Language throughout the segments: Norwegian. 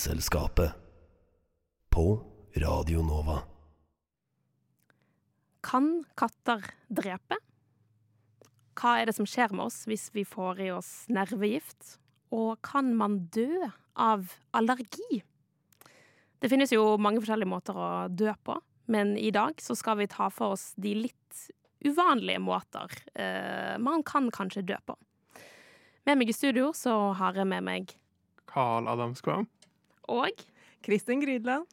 Vitenselskapet. På Radio Nova. Kan katter drepe? Hva er det som skjer med oss hvis vi får i oss nervegift? Og kan man dø av allergi? Det finnes jo mange forskjellige måter å dø på, men i dag så skal vi ta for oss de litt uvanlige måter eh, man kan kanskje dø på. Med meg i studio så har jeg med meg Carl Adamskvam. Og Kristin Grydland.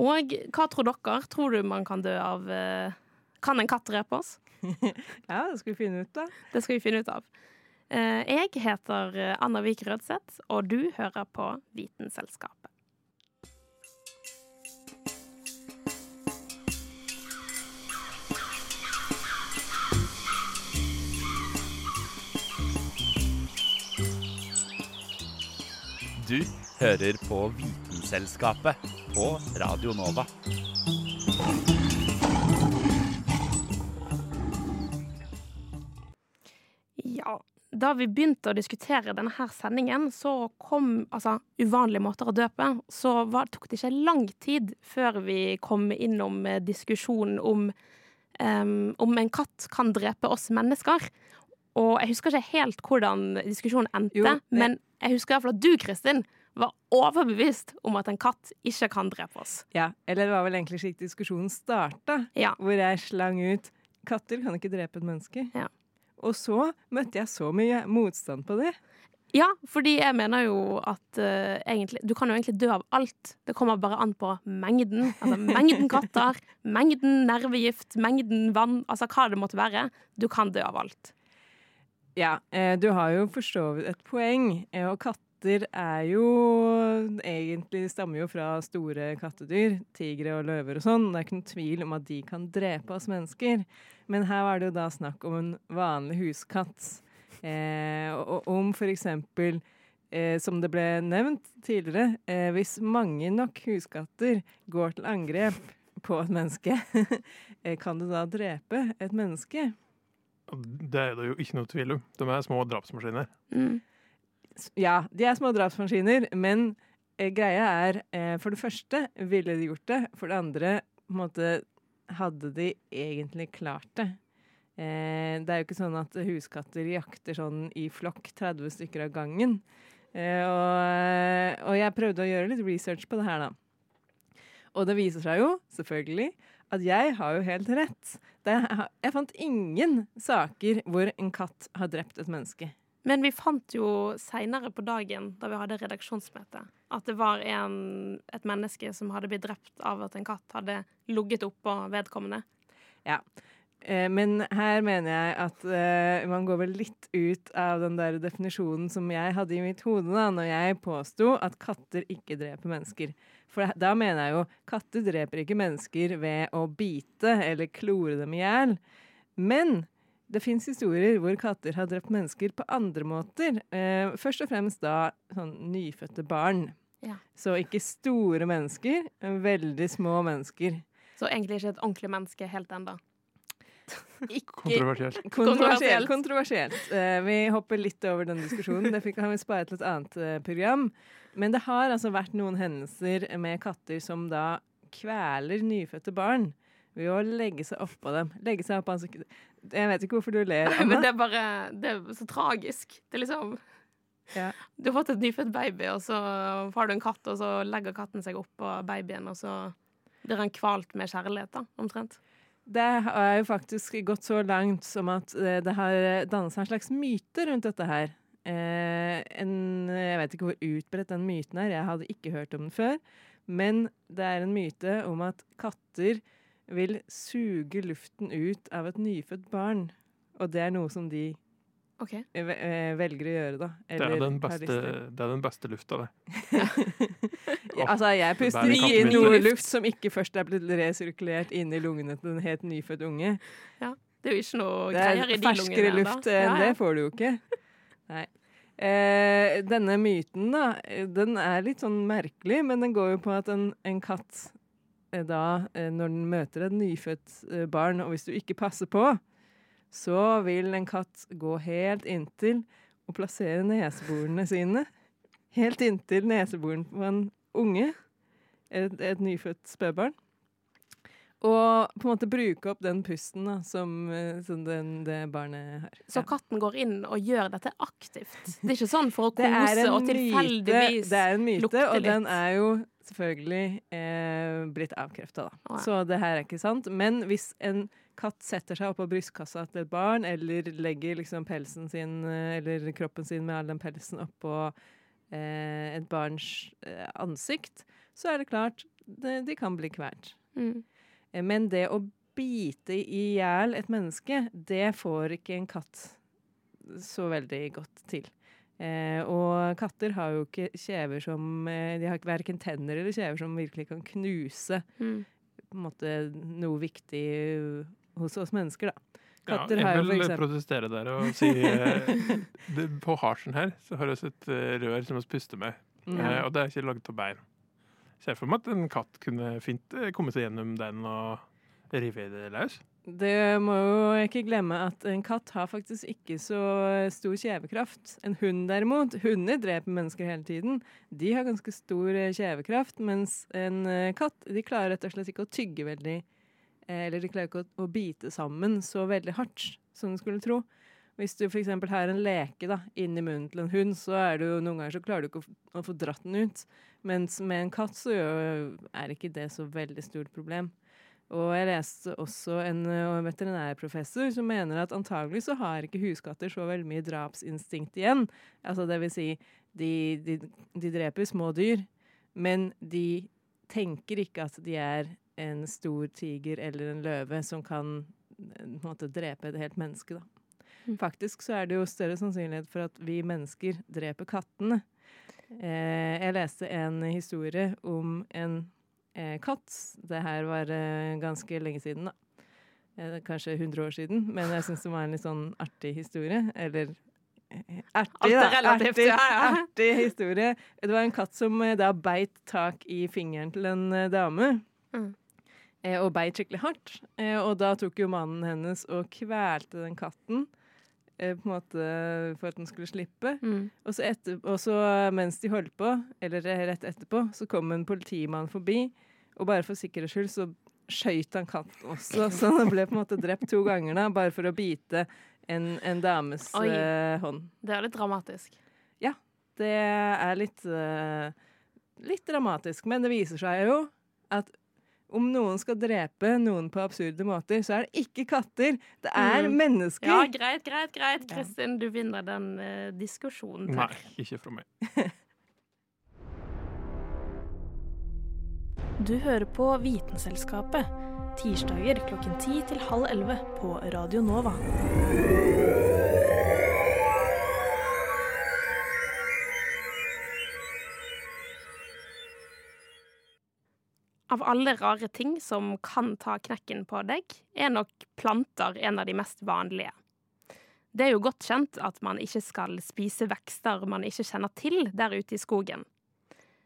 Og hva tror dere? Tror du man kan dø av eh, Kan en katt drepe oss? Ja, det skal vi finne ut, av. Det skal vi finne ut av. Eh, Jeg heter eh, Anna Vik Rødseth, og du hører på Vitenselskapet. Du hører på Vitenselskapet på Radio Nova. Ja, da vi begynte å diskutere denne her sendingen, så kom altså uvanlige måter å dø på. Så var, tok det ikke lang tid før vi kom innom eh, diskusjonen om um, om en katt kan drepe oss mennesker. Og jeg husker ikke helt hvordan diskusjonen endte, Jo, men jeg husker i hvert fall at du, Kristin, var overbevist om at en katt ikke kan drepe oss. Ja, Eller det var vel egentlig slik diskusjonen starta, Ja. hvor jeg slang ut 'katter kan ikke drepe et menneske'. Ja. Og så møtte jeg så mye motstand på det. Ja, fordi jeg mener jo at uh, egentlig Du kan jo egentlig dø av alt. Det kommer bare an på mengden. Altså mengden katter, mengden nervegift, mengden vann, altså hva det måtte være. Du kan dø av alt. Ja, eh, du har jo for så vidt et poeng. Eh, og katter er jo egentlig stammer jo fra store kattedyr, tigre og løver og sånn. Det er ikke noen tvil om at de kan drepe oss mennesker. Men her var det jo da snakk om en vanlig huskatt. Eh, og om for eksempel Eh, som det ble nevnt tidligere, eh, hvis mange nok huskatter går til angrep på et menneske, eh, kan det da drepe et menneske? Det er det jo ikke noe tvil om. De er små drapsmaskiner. Mm. Ja, de er små drapsmaskiner, men eh, greia er eh, For det første ville de gjort det. For det andre måte, hadde de egentlig klart det. Eh, det er jo ikke sånn at huskatter jakter sånn i flokk 30 stykker av gangen. Eh, og, og jeg prøvde å gjøre litt research på det her, da. Og det viser seg jo, selvfølgelig, at jeg har jo helt rett. Det, jeg fant ingen saker hvor en katt har drept et menneske. Men vi fant jo seinere på dagen, da vi hadde redaksjonsmøte, at det var en, et menneske som hadde blitt drept av at en katt hadde ligget oppå vedkommende. Ja. Eh, Men her mener jeg at eh, man går vel litt ut av den der definisjonen som jeg hadde i mitt hode da når jeg påsto at katter ikke dreper mennesker. For da mener jeg jo katter dreper ikke mennesker ved å bite eller klore dem i hjel. Men det fins historier hvor katter har drept mennesker på andre måter. Eh, først og fremst da sånn nyfødte barn. Ja. Så ikke store mennesker, men veldig små mennesker. Så egentlig ikke et ordentlig menneske helt ennå. Kontroversielt. Kontroversielt. kontroversielt. Eh, vi hopper litt over den diskusjonen. Det fikk, kan vi spare til et annet eh, program. Men det har altså vært noen hendelser med katter som da kveler nyfødte barn ved å legge seg oppå dem. Legge seg opp ansiktet Jeg vet ikke hvorfor du ler, Men Anna. det er bare Det er så tragisk. Det er liksom Ja. Du har fått et nyfødt baby, og så har du en katt, og så legger katten seg oppå babyen, og så blir han kvalt med kjærlighet, da, omtrent. Det har jo faktisk gått så langt som at eh, det har dannet seg en slags myte rundt dette her. Eh, en, jeg vet ikke hvor utbredt den myten er, jeg hadde ikke hørt om den før. Men det er en myte om at katter vil suge luften ut av et nyfødt barn. Og det er noe som de okay. eh, velger å gjøre, da. Det er den beste, det er den beste lufta, det. Ja, altså, jeg puster min noe luft? luft som ikke først er blitt resirkulert inn i lungene til en helt nyfødt unge. Ja, Det er jo ikke noe greier er i de lungene. ferskere der, luft da. enn Ja, ja. det får du jo ikke. Nei. Eh, denne myten, da, eh, den er litt sånn merkelig, men den går jo på at en, en katt eh, da, eh, når den møter et nyfødt eh, barn, og hvis du ikke passer på, så vil en katt gå helt inntil og plassere neseborene sine. Helt inntil neseboren på en unge, et, et nyfødt spødbarn. Og på en måte bruke opp den pusten da, som, eh, som den, det barnet har. Så katten går inn og gjør dette aktivt. Det er ikke sånn for å kose og tilfeldigvis lukte litt? det er en myte og den er jo selvfølgelig eh, blitt avkrefta, da. Oh, ja. Så det her er ikke sant. Men hvis en katt setter seg oppå brystkassa til et barn, eller legger liksom pelsen sin, eh, eller kroppen sin med all den pelsen oppå eh, et barns eh, ansikt, så er det klart det, de kan bli kvalt. Mm. Eh, Men det å bite i hjel et menneske, det får ikke en katt så veldig godt til. Eh, og katter har jo ikke kjever som eh, De har verken tenner eller kjever som virkelig kan knuse Mm. på en måte, noe viktig uh, hos oss mennesker, da. Ja, jeg vil eksempel protestere der og si eh, det, På harsen her så har vi et eh, rør som vi puster med, Mm. eh, og det er ikke laget av bein. Ser for meg at en katt kunne fint eh, komme seg gjennom den og rive det løs. Det må jo ikke glemme at en katt har faktisk ikke så stor kjevekraft. En hund derimot, hunder dreper mennesker hele tiden. De har ganske stor eh, kjevekraft, mens en eh, katt de klarer rett og slett ikke å tygge veldig eh, Eller de klarer ikke å, å bite sammen så veldig hardt som du skulle tro. Hvis du f.eks. har en leke da, inni munnen til en hund, så er det noen ganger så klarer du ikke å, å få dratt den ut. Mens med en katt så er ikke det så veldig stort problem. Og jeg leste også en ø, veterinærprofessor som mener at antagelig så har ikke huskatter så veldig mye drapsinstinkt igjen. Altså det vil si, de, de, de dreper små dyr, men de tenker ikke at de er en stor tiger eller en løve som kan eh, måte drepe et helt menneske, da. Mm. Faktisk så er det jo større sannsynlighet for at vi mennesker dreper kattene. Eh, jeg leste en historie om en eh, katt. Det her var eh, ganske lenge siden, da. Eh, kanskje 100 år siden. Men jeg syns det var en litt sånn artig historie. Eller eh, Artig, da. relativt, artig, ja, ja. artig historie. Det var en katt som eh, da beit tak i fingeren til en eh, dame. Mm. Eh, og beit skikkelig hardt. Eh, og da tok jo mannen hennes og kvelte den katten. Eh, på en måte for at den skulle slippe. Mm. Og så, etter, og så mens de holdt på, eller rett etterpå, så kom en politimann forbi, og bare for sikkerhets skyld så skøyt han katten også, så han ble på en måte drept to ganger da, bare for å bite en, en dames Oi. eh, hånd. Det er litt dramatisk. Ja, Det er litt, uh, litt dramatisk, men det viser seg jo at om noen skal drepe noen på absurde måter, så er det ikke katter, det er Mm. mennesker. Ja, greit, greit, greit. Kristin, du vinner den uh, diskusjonen. Nei, ikke fra meg. Du hører på Vitenselskapet. Tirsdager klokken ti til halv 11 på Radio Nova. Av alle rare ting som kan ta knekken på deg, er nok planter en av de mest vanlige. Det er jo godt kjent at man ikke skal spise vekster man ikke kjenner til der ute i skogen.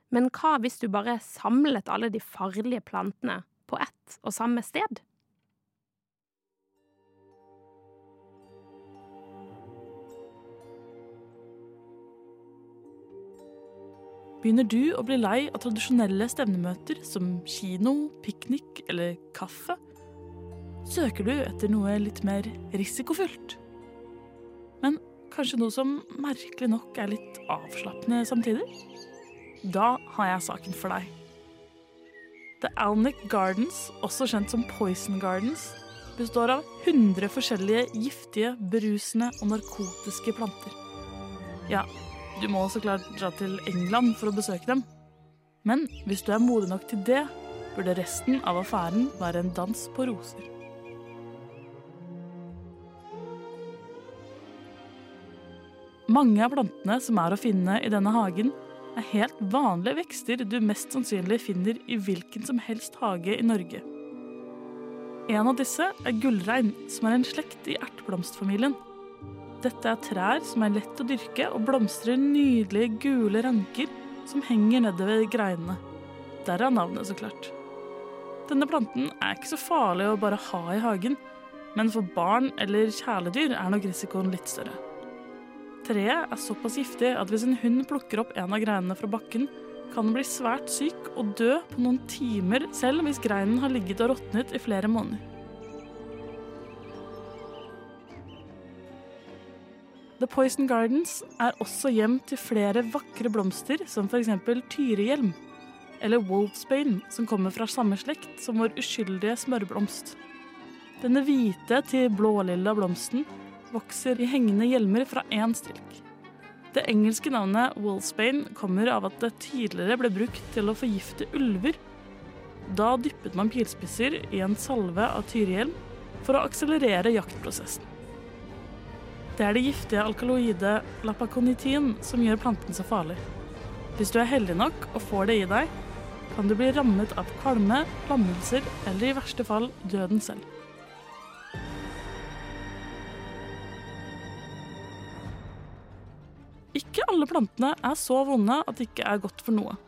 Men hva hvis du bare samlet alle de farlige plantene på ett og samme sted? Begynner du å bli lei av tradisjonelle stevnemøter som kino, piknik eller kaffe? Søker du etter noe litt mer risikofylt? Men kanskje noe som merkelig nok er litt avslappende samtidig? Da har jeg saken for deg. The Alnick Gardens, også kjent som Poison Gardens, består av 100 forskjellige giftige, berusende og narkotiske planter. Ja, du må så klart dra til England for å besøke dem. Men hvis du er modig nok til det, burde resten av affæren være en dans på roser. Mange av plantene som er å finne i denne hagen, er helt vanlige vekster du mest sannsynlig finner i hvilken som helst hage i Norge. En av disse er gullrein, som er en slekt i ertblomstfamilien. Dette er trær som er lett å dyrke og blomstrer nydelige gule ranker som henger nedover greinene. Derav navnet, så klart. Denne planten er ikke så farlig å bare ha i hagen, men for barn eller kjæledyr er nok risikoen litt større. Treet er såpass giftig at hvis en hund plukker opp en av greinene fra bakken, kan den bli svært syk og dø på noen timer, selv hvis greinen har ligget og råtnet i flere måneder. The Poison Gardens er også hjem til flere vakre blomster, som f.eks. tyrehjelm. eller wolfsbane, som kommer fra samme slekt som vår uskyldige smørblomst. Denne hvite til blålilla blomsten vokser i hengende hjelmer fra én stilk. Det engelske navnet wolfsbane kommer av at det tidligere ble brukt til å forgifte ulver. Da dyppet man pilspisser i en salve av tyrehjelm for å akselerere jaktprosessen. Det er det giftige alkaloide lapakonitin som gjør planten så farlig. Hvis du er heldig nok og får det i deg, kan du bli rammet av kvalme, lammelser eller i verste fall døden selv. Ikke alle plantene er så vonde at det ikke er godt for noe.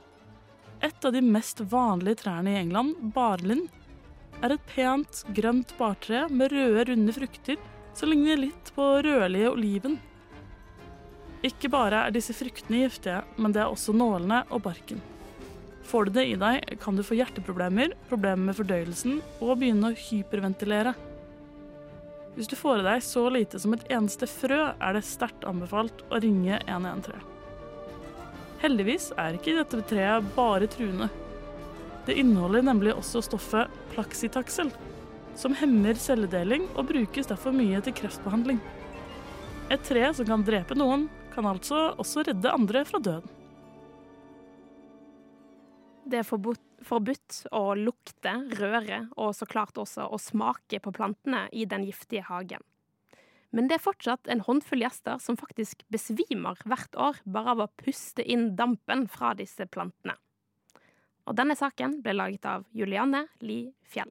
Et av de mest vanlige trærne i England, barlind, er et pent, grønt bartre med røde, runde frukter som ligner litt på rødlige oliven. Ikke bare er disse fruktene giftige, men det er også nålene og barken. Får du det i deg, kan du få hjerteproblemer, problemer med fordøyelsen og begynne å hyperventilere. Hvis du får i deg så lite som et eneste frø, er det sterkt anbefalt å ringe 113. Heldigvis er ikke dette treet bare truende. Det inneholder nemlig også stoffet plaxitaxel, som hemmer celledeling og brukes derfor mye til kreftbehandling. Et tre som kan drepe noen, kan altså også redde andre fra døden. Det er forbudt, forbudt å lukte, røre og så klart også å smake på plantene i den giftige hagen. Men det er fortsatt en håndfull gjester som faktisk besvimer hvert år bare av å puste inn dampen fra disse plantene. Og denne saken ble laget av Julianne Li Fjell.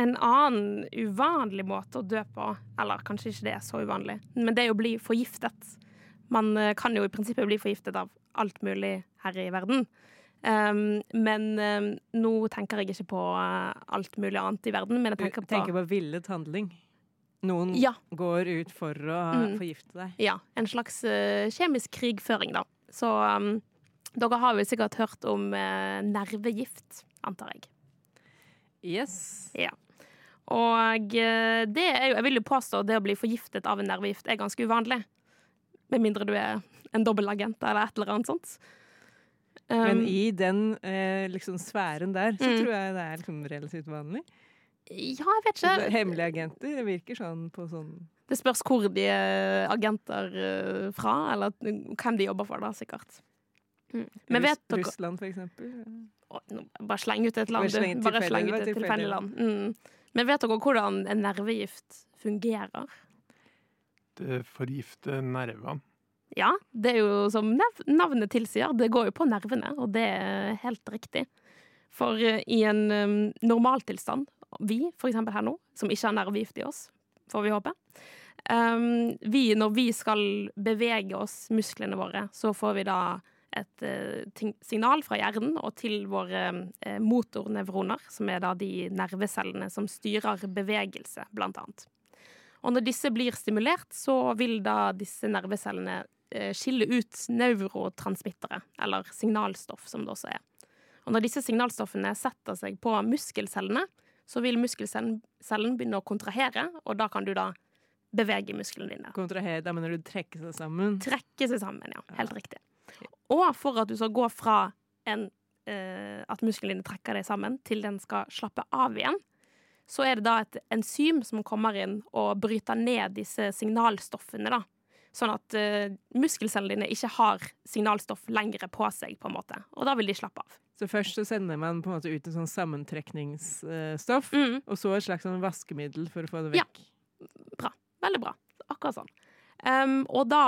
en annen uvanlig måte å dø på, eller kanskje ikke det er så uvanlig, men det er å bli forgiftet. Man eh, kan jo i prinsippet bli forgiftet av alt mulig her i verden. Um, men um, nå tenker jeg ikke på uh, alt mulig annet i verden, men jeg tenker på, Du tenker på villet handling. Noen Ja. går ut for å Mm. forgifte deg. Ja, en slags uh, kjemisk krigføring, da. Så um, dere har jo sikkert hørt om uh, nervegift, antar jeg. Yes. Ja. Og eh, det er jo, jeg vil jo påstå det å bli forgiftet av en nervegift er ganske uvanlig. Med mindre du er en dobbeltagent eller et eller annet sånt. Men Um, i den eh, liksom sfæren der, så Mm. tror jeg det er liksom relativt vanlig. Ja, jeg vet Altså, ikke. Hemmelige agenter det virker sånn på sånn Det spørs hvor de er agenter eh, fra, eller hvem de jobber for, da, sikkert. Mm. Men vet Russland, for eksempel. Å, Bare sleng ut et land, du. Bare sleng ut et tilfeldig land. Mm. Men vet dere hvordan en nervegift fungerer? Det forgifter nervene. Ja, det er jo som navnet tilsier, det går jo på nervene, og det er helt riktig. For eh, i en um, normaltilstand, vi for eksempel her nå, som ikke har nervegift i oss, får vi håpe, um, vi, når vi skal bevege oss, musklene våre, så får vi da et eh, signal fra hjernen og til våre eh, motornevroner, som er da de nervecellene som styrer bevegelse, blant annet. Og når disse blir stimulert, så vil da disse nervecellene eh, skille ut neurotransmittere, eller signalstoff, som det også er. Og når disse signalstoffene setter seg på muskelcellene, så vil muskelcellen begynne å kontrahere, og da kan du da bevege musklene dine. Kontrahere, da mener du trekke seg sammen? Trekke seg sammen, ja. Helt riktig. Og for at du skal gå fra en, eh, at musklene dine trekker deg sammen, til den skal slappe av igjen, så er det da et enzym som kommer inn og bryter ned disse signalstoffene, da. Sånn at eh, muskelcellene dine ikke har signalstoff lenger på seg, på en måte. Og da vil de slappe av. Så først så sender man på en måte ut en sånn sammentrekningsstoff, og så et slags sånn vaskemiddel for å få det vekk. Ja. Bra. Veldig bra. Akkurat sånn. Um, og da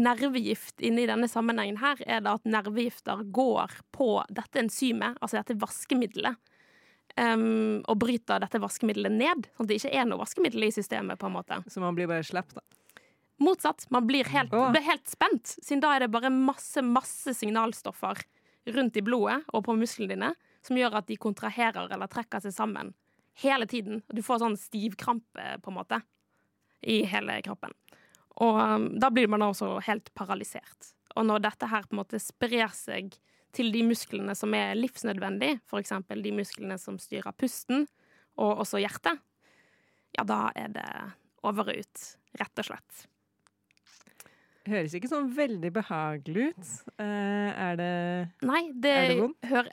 nervegift inni denne sammenhengen her, er det at nervegifter går på dette enzymet, altså dette vaskemiddelet, um, og bryter dette vaskemiddelet ned, sånn at det ikke er noe vaskemiddel i systemet, på en måte. Så man blir bare sluppet, da. Motsatt. Man blir helt, blir helt spent, siden da er det bare masse, masse signalstoffer rundt i blodet og på musklene dine som gjør at de kontraherer eller trekker seg sammen hele tiden. Du får sånn stivkrampe, på en måte, i hele kroppen. Og um, da blir man også helt paralysert. Og når dette her på en måte sprer seg til de musklene som er livsnødvendige, f.eks. de musklene som styrer pusten, og også hjertet, ja, da er det over og ut, rett og slett. Høres ikke sånn veldig behagelig ut. Eh, er det Nei, det, Er det vondt?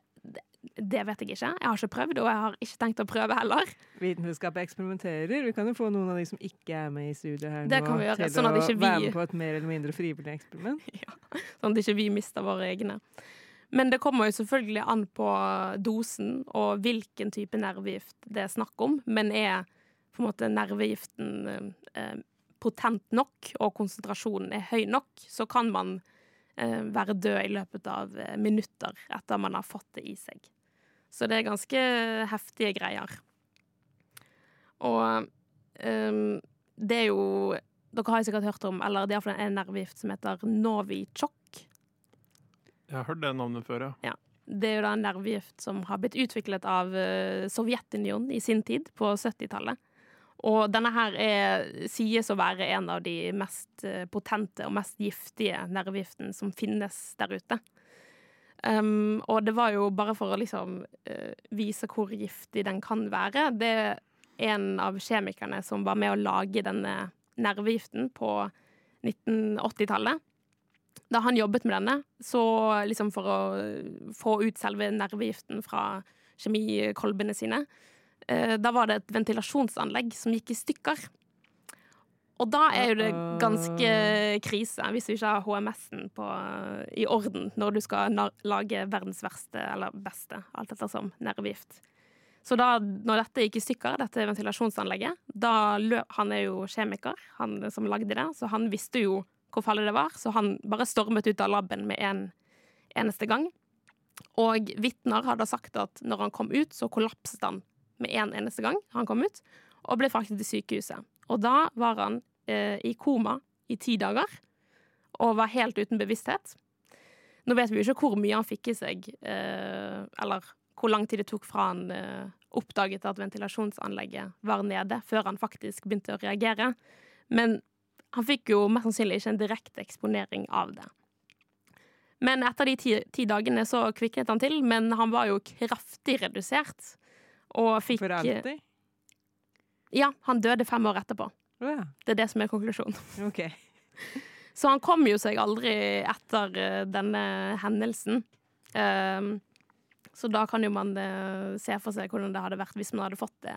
Det, vet jeg ikke. Jeg har ikke prøvd, og jeg har ikke tenkt å prøve heller. Vitenskapet eksperimenterer. Vi kan jo få noen av de som ikke er med i studiet her Det nå, kan vi gjøre, til sånn at å ikke vi- være med på et mer eller mindre frivillig eksperiment. Ja, Sånn at ikke vi mister våre egne. Men det kommer jo selvfølgelig an på dosen og hvilken type nervegift det er snakk om. Men er på en måte nervegiften eh, potent nok, og konsentrasjonen er høy nok, så kan man være død i løpet av eh, minutter etter man har fått det i seg. Så det er ganske heftige greier. Og ehm, det er jo Dere har jo sikkert hørt om, eller det er iallfall en nervegift som heter Novichok. Jeg har hørt det navnet før, ja. Ja. Det er jo da en nervegift som har blitt utviklet av eh, Sovjetunionen i sin tid, på 70-tallet. Og denne her er, sies å være en av de mest eh, potente og mest giftige nervegiftene som finnes der ute. Um, og det var jo bare for å liksom uh, vise hvor giftig den kan være. Det er en av kjemikerne som var med å lage denne nervegiften på 1980-tallet. Da han jobbet med denne, så liksom for å få ut selve nervegiften fra kjemikolbene sine, da var det et ventilasjonsanlegg som gikk i stykker. Og da er jo det ganske krise hvis du ikke har HMS-en i orden når du skal lage verdens verste, eller beste, alt etter som, nervegift. Så da når dette gikk i stykker, dette ventilasjonsanlegget, da løp Han er jo kjemiker, han som lagde det, så han visste jo hvor farlig det var, så han bare stormet ut av laben med en eneste gang. Og vitner hadde sagt at når han kom ut, så kollapset han med en eneste gang han kom ut, og ble fraktet til sykehuset. Og da var han eh, i koma i ti dager, og var helt uten bevissthet. Nå vet vi jo ikke hvor mye han fikk i seg, eh, eller hvor lang tid det tok fra han eh, oppdaget at ventilasjonsanlegget var nede, før han faktisk begynte å reagere. Men han fikk jo mest sannsynlig ikke en direkte eksponering av det. Men etter de ti, ti dagene så kviknet han til, men han var jo kraftig redusert. Og fikk For alltid? Ja, han døde fem år etterpå. Oh, ja. Det er det som er konklusjonen. Okay. Så han kom jo seg aldri etter eh, denne hendelsen. Um, så da kan jo man eh, se for seg hvordan det hadde vært hvis man hadde fått det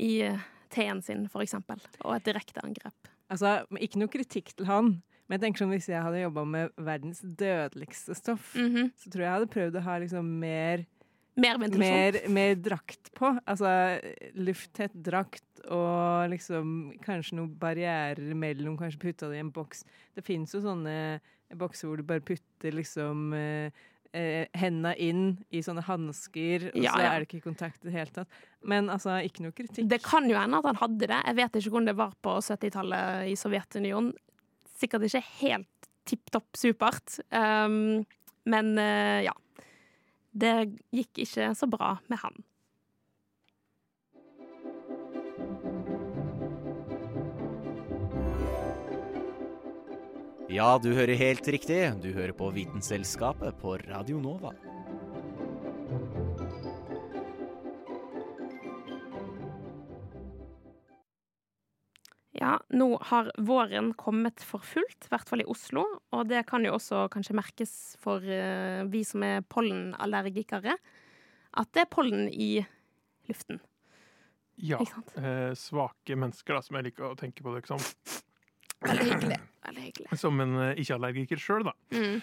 i eh, teen sin, for eksempel. Og et direkte angrep. Altså, ikke noe kritikk til han, men jeg tenker sånn hvis jeg hadde jobba med verdens dødeligste stoff, Mhm. så tror jeg jeg hadde prøvd å ha liksom mer Mer ventilasjon. Mer, mer drakt på. Altså lufttett drakt og liksom kanskje noen barrierer mellom, kanskje putta det i en boks. Det fins jo sånne bokser hvor du bare putter liksom eh, eh, henda inn i sånne hansker, og Ja, så er det ikke kontakt i det hele tatt. Men altså, ikke noe kritikk. Det kan jo hende at han hadde det. Jeg vet ikke hvordan det var på 70-tallet i Sovjetunionen. Sikkert ikke helt tipp topp supert. Um, men uh, ja. Det gikk ikke så bra med han. Ja, du hører helt riktig. Du hører på Vitenselskapet på Radio Nova. Nå har våren kommet for fullt, i hvert fall i Oslo. Og det kan jo også kanskje merkes for eh, vi som er pollenallergikere, at det er pollen i luften. Ja. Eh, svake mennesker, da, som jeg liker å tenke på det som. Veldig hyggelig. Veldig hyggelig. Som en eh, ikke-allergiker sjøl, da. Mm.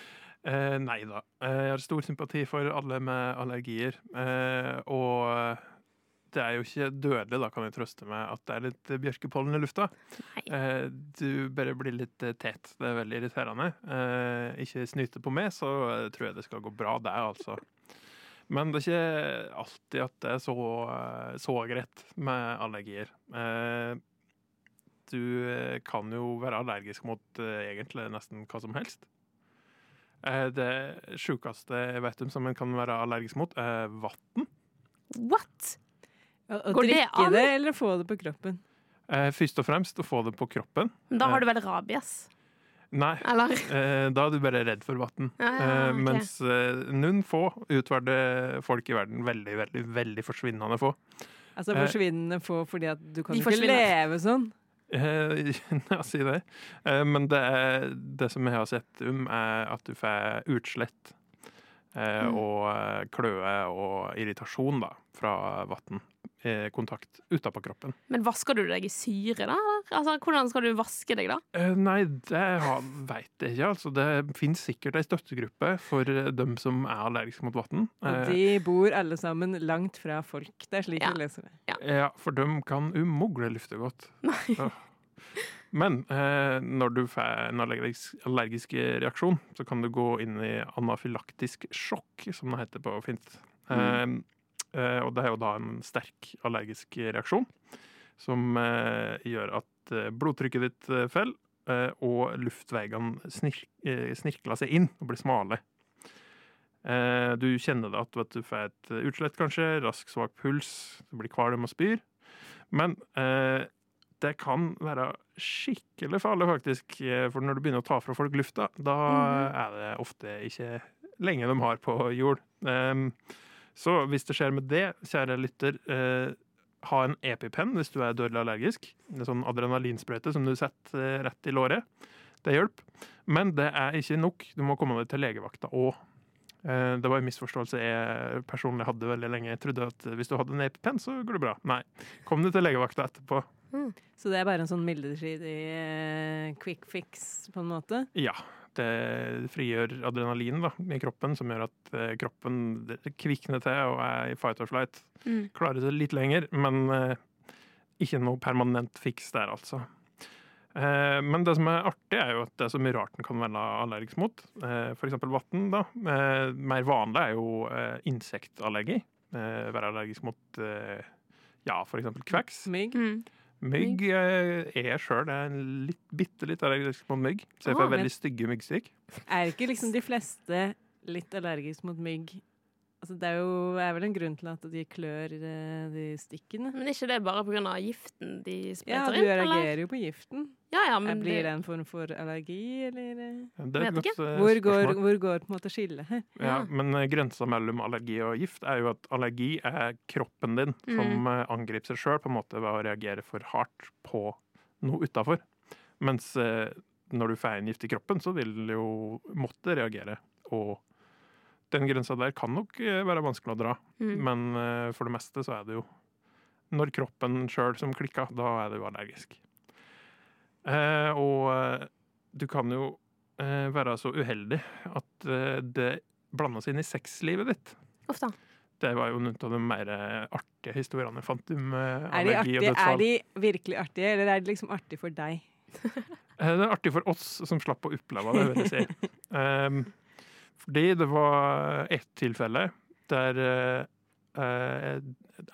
Eh, nei da. Eh, Jeg har stor sympati for alle med allergier. Eh, og det er jo ikke dødelig, da kan jeg trøste med at det er litt bjørkepollen i lufta. Eh, du bare blir litt eh, tet. Det er veldig irriterende. Eh, ikke snyte på meg, så eh, tror jeg det skal gå bra, det, altså. Men det er ikke alltid at det er så, eh, så greit med allergier. Eh, du eh, kan jo være allergisk mot eh, egentlig nesten hva som helst. Eh, Det sjukeste jeg vet om som en kan være allergisk mot, er vann. What? Å, drikke an? det, eller få det på kroppen? Eh, Først og fremst å få det på kroppen. Da har Eh, du vel rabies? Nei, Eller? eh, da er du bare redd for vann. Ja, ja, Eh. Mens eh, noen få utvalgte folk i verden, veldig, veldig, veldig forsvinnende få Altså Eh, forsvinnende få fordi at du kan ikke leve sånn. Eh, Ja, si det. Eh, Men det, er, det som jeg har sett om, er at du får utslett eh, Mm. og eh, kløe og irritasjon da, fra vann. I Kontakt utapå kroppen. Men vasker du deg i syre, da? Altså, hvordan skal du vaske deg, da? Eh, Nei, det veit jeg ikke. Altså, det finnes sikkert ei støttegruppe for eh, dem som er allergiske mot vann. Og de bor alle sammen langt fra folk. Det er slik Ja. jeg leser det. Ja, for de kan umulig lufte godt. Nei. Men eh, når du får en allergisk, allergisk reaksjon, så kan du gå inn i anafylaktisk sjokk, som det heter på fint. Mm. eh, og det er jo da en sterk allergisk reaksjon som eh, gjør at eh, blodtrykket ditt eh, faller, eh, og luftveiene snir, eh, snirkler seg inn og blir smale. Eh, du kjenner det at du får et utslett, kanskje, rask, svak puls, du blir kvalm og spyr. Men eh, det kan være skikkelig farlig, faktisk. eh, For når du begynner å ta fra folk lufta, da er det ofte ikke lenge de har på jord. Så hvis det skjer med det, kjære lytter, eh, ha en EpiPen hvis du er dødelig allergisk. En sånn adrenalinsprøyte som du setter eh, rett i låret. Det hjelper. Men det er ikke nok. Du må komme deg til legevakta òg. Eh, Det var en misforståelse jeg personlig hadde veldig lenge. Jeg trodde at hvis du hadde en EpiPen, så går det bra. Nei. Kom du til legevakta etterpå. Så det er bare en sånn midlertidig eh, quick fix, på en måte? Ja. Det frigjør adrenalin da, i kroppen, som gjør at eh, kroppen kvikner til og er i fight or flight. Mm. Klarer seg litt lenger, men eh, ikke noe permanent fiks der, altså. Eh, men det som er artig, er jo at det er så mye rart en kan være allergisk mot. Eh, eksempel vann. da. Eh, mer vanlig er jo eh, insektallergi. Eh, være allergisk mot eh, ja, eksempel kveks. Mygg. Mm. Mygg er sjøl litt, bitte litt allergisk mot mygg, så jeg får ah, veldig stygge myggstikk. Er ikke liksom de fleste litt allergisk mot mygg? Altså, det er jo er vel en grunn til at de klør eh, de stikkene. Men er ikke det bare pga. giften de Ja, sprøyter du inn? eller? jo på giften. Ja, ja, men Blir det- en form for allergi, eller? eh? Det er et godt eh, Hvor går, spørsmål. hvor går på en måte skillet her? Ja, men eh, grensa mellom allergi og gift er jo at allergi er kroppen din som Mm. eh, angriper seg sjøl ved å reagere for hardt på noe utafor. Mens eh, når du får en gift i kroppen, så vil du jo måtte reagere. Og den grensa der kan nok eh, være vanskelig å dra, Mm. men eh, for det meste så er det jo når kroppen sjøl som klikker, da er du allergisk. Eh, og eh, du kan jo eh, være så uheldig at eh, det blander seg inn i sexlivet ditt. Uff da. Det var jo noen av de mer artige historiene jeg fant om allergi og dødsfall. er de virkelig artige, eller er de liksom artige for deg? Det er artig for oss som slapp å oppleve det, vil jeg si. Um, fordi det var ett tilfelle der eh, eh,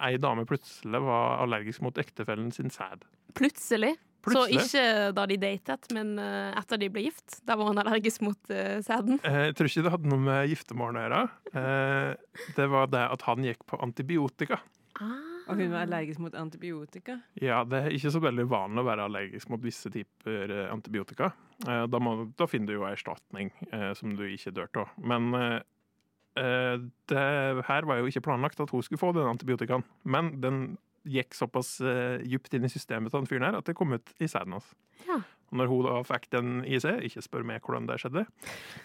ei dame plutselig var allergisk mot ektefellen sin sæd. Plutselig. Plutselig. Så ikke da de datet, men eh, etter de ble gift. Da var hun allergisk mot uh, sæden. Eh, Jeg tror ikke det hadde noe med giftermål å gjøre. Eh, Det var det at han gikk på antibiotika. Og hun var allergisk mot antibiotika? Ja, det er ikke så veldig vanlig å være allergisk mot visse typer eh, antibiotika. Eh, Da, må, da finner du jo erstatning eh, som du ikke dør av. Men det her var jo ikke planlagt at hun skulle få den antibiotikaen. Men den gikk såpass uh, djupt inn i systemet til den fyren her at det kom ut i sæden hans. Ja. Når hun da fikk den i seg, ikke spør meg hvordan det skjedde,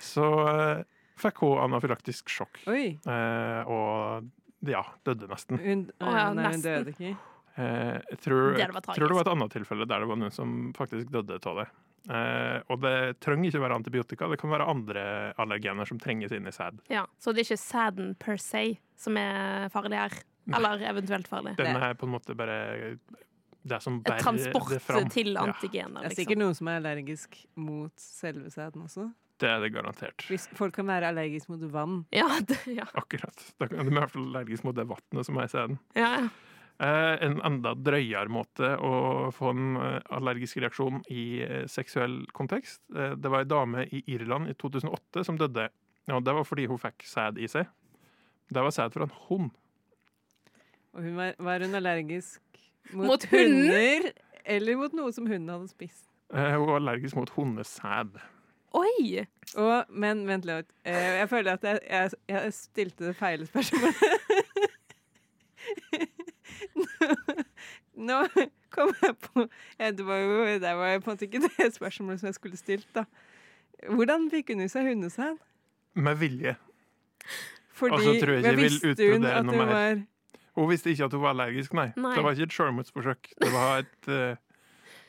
så eh, fikk hun anafylaktisk sjokk. Oi. Eh, og ja, døde nesten. Hun, oh, ja, nei, hun nesten. døde ikke. Eh, jeg tror, Det var tror det var et annet tilfelle der det var noen som faktisk døde av det. Eh, og det trenger ikke være antibiotika, det kan være andre allergener som trenges inn i sæd. Ja, så det er ikke sæden per se som er farlig her? Eller eventuelt farlig? Den er på en måte bare det som bærer transport det fram. til Ja, antigener, Det er liksom. sikkert noen som er allergisk mot selve sæden også. Det er det garantert. Hvis folk kan være allergisk mot vann. Ja, det, ja. Akkurat. Da kan de i hvert fall allergisk mot det vannet som er i sæden. ja, ja. Eh, en enda drøyere måte å få en eh, allergisk reaksjon i eh, seksuell kontekst. Eh, det var ei dame i Irland i 2008 som døde. Ja, det var fordi hun fikk sæd i seg. Det var sæd fra en hund. Og hun var, var hun allergisk mot, Mot hunder eller mot noe som hunden hadde spist. Eh, hun var allergisk mot hundesæd. Oi! Og, men vent litt. Eh, jeg føler at jeg, jeg, jeg stilte det feile spørsmålet. Nå kom jeg på Det var jo det var på en måte ikke det spørsmålet som jeg skulle stilt, da. Hvordan fikk hun i seg hundesæd? Med vilje. Fordi Og så tror jeg ikke jeg vil visste hun at hun mer. var Hun visste ikke at hun var allergisk, nei. Nei. Det var ikke et sjølmordsforsøk. Det var et, eh,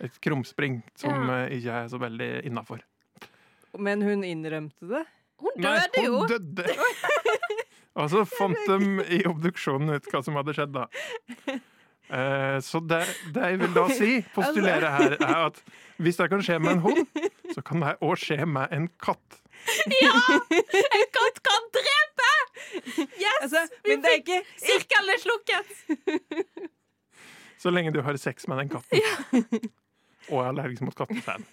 et krumspring som Ja. eh, ikke er så veldig innafor. Men hun innrømte det? Hun Nei, døde jo! døde! Og så fant de i obduksjonen ut hva som hadde skjedd, da. Eh, så det, det jeg vil da si, postulere her, er at hvis det kan skje med en hund, så kan det òg skje med en katt. Ja! En katt kan drepe! Yes! Altså, vi men fikk ikke- Sirkelen slukket! Så lenge du har sex med den katten. Og er allergisk mot kattesæd.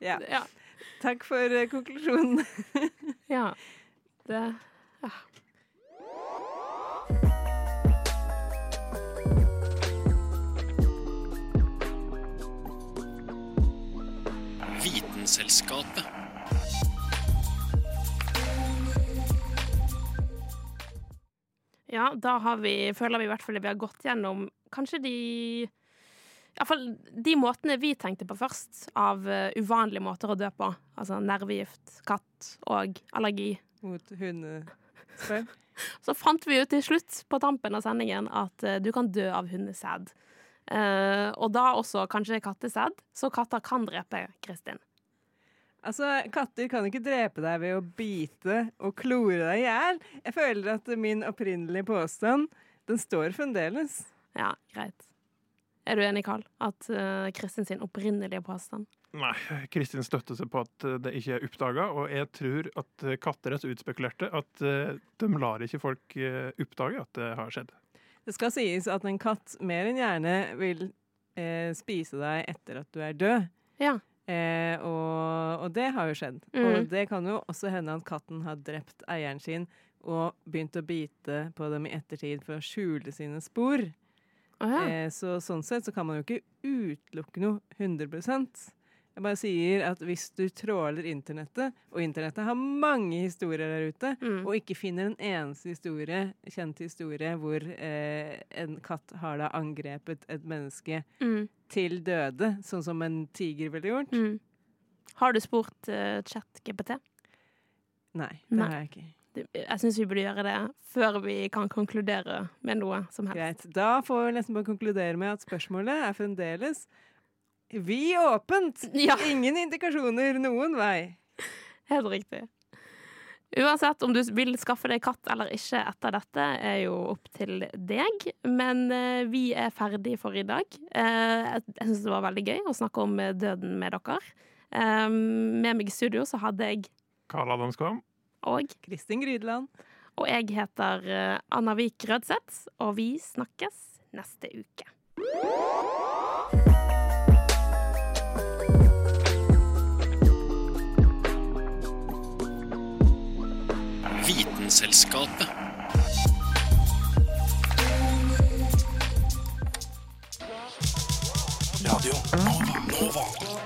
Ja. Ja. Takk for eh, konklusjonen. ja. Det ja. Vitenselskapet. Ja, da har vi, føler vi i hvert fall at vi har gått gjennom kanskje de Iallfall de måtene vi tenkte på først, av eh, uvanlige måter å dø på. Altså nervegift, katt og allergi. Mot hundesperm. Så fant vi ut til slutt på tampen av sendingen at eh, du kan dø av hundesæd. Eh, og da også kanskje kattesæd, så katter kan drepe Kristin. Altså, Katter kan ikke drepe deg ved å bite og klore deg i hjel. Jeg føler at min opprinnelige påstand, den står fremdeles. Ja, greit. Er du enig, Karl, At uh, Kristin sin opprinnelige påstand Nei, Kristin støtter seg på at eh, det ikke er oppdaga, og jeg tror at eh, katter er så utspekulerte at uh, de lar ikke folk uh, oppdage at det har skjedd. Det skal sies at en katt mer enn gjerne vil eh, spise deg etter at du er død. Ja. Eh, og, og det har jo skjedd. Mm. Og det kan jo også hende at katten har drept eieren sin og begynt å bite på dem i ettertid for å skjule sine spor. Å ja. Eh, så sånn sett så kan man jo ikke utelukke noe 100% Jeg bare sier at hvis du tråler internettet, og internettet har mange historier der ute, Mm. og ikke finner en eneste historie, kjent historie hvor eh, en katt har da angrepet et menneske Mm. til døde, sånn som en tiger ville gjort Mm. Har du spurt uh, ChatGPT? Nei, det Nei. har jeg ikke. Jeg syns vi burde gjøre det før vi kan konkludere med noe som helst. Greit. Da får vi nesten bare konkludere med at spørsmålet er fremdeles vi åpent! Ja. Ingen indikasjoner noen vei. Helt riktig. Uansett om du vil skaffe deg katt eller ikke etter dette, er jo opp til deg. Men eh, vi er ferdig for i dag. Eh, jeg syns det var veldig gøy å snakke om eh, døden med dere. Eh, med meg i studio så hadde jeg Karl Adam Skvam. Og Kristin Grydeland. Og jeg heter eh, Anna Vik Rødseth, og vi snakkes neste uke. Vitenselskapet. Radio Nova. Nova.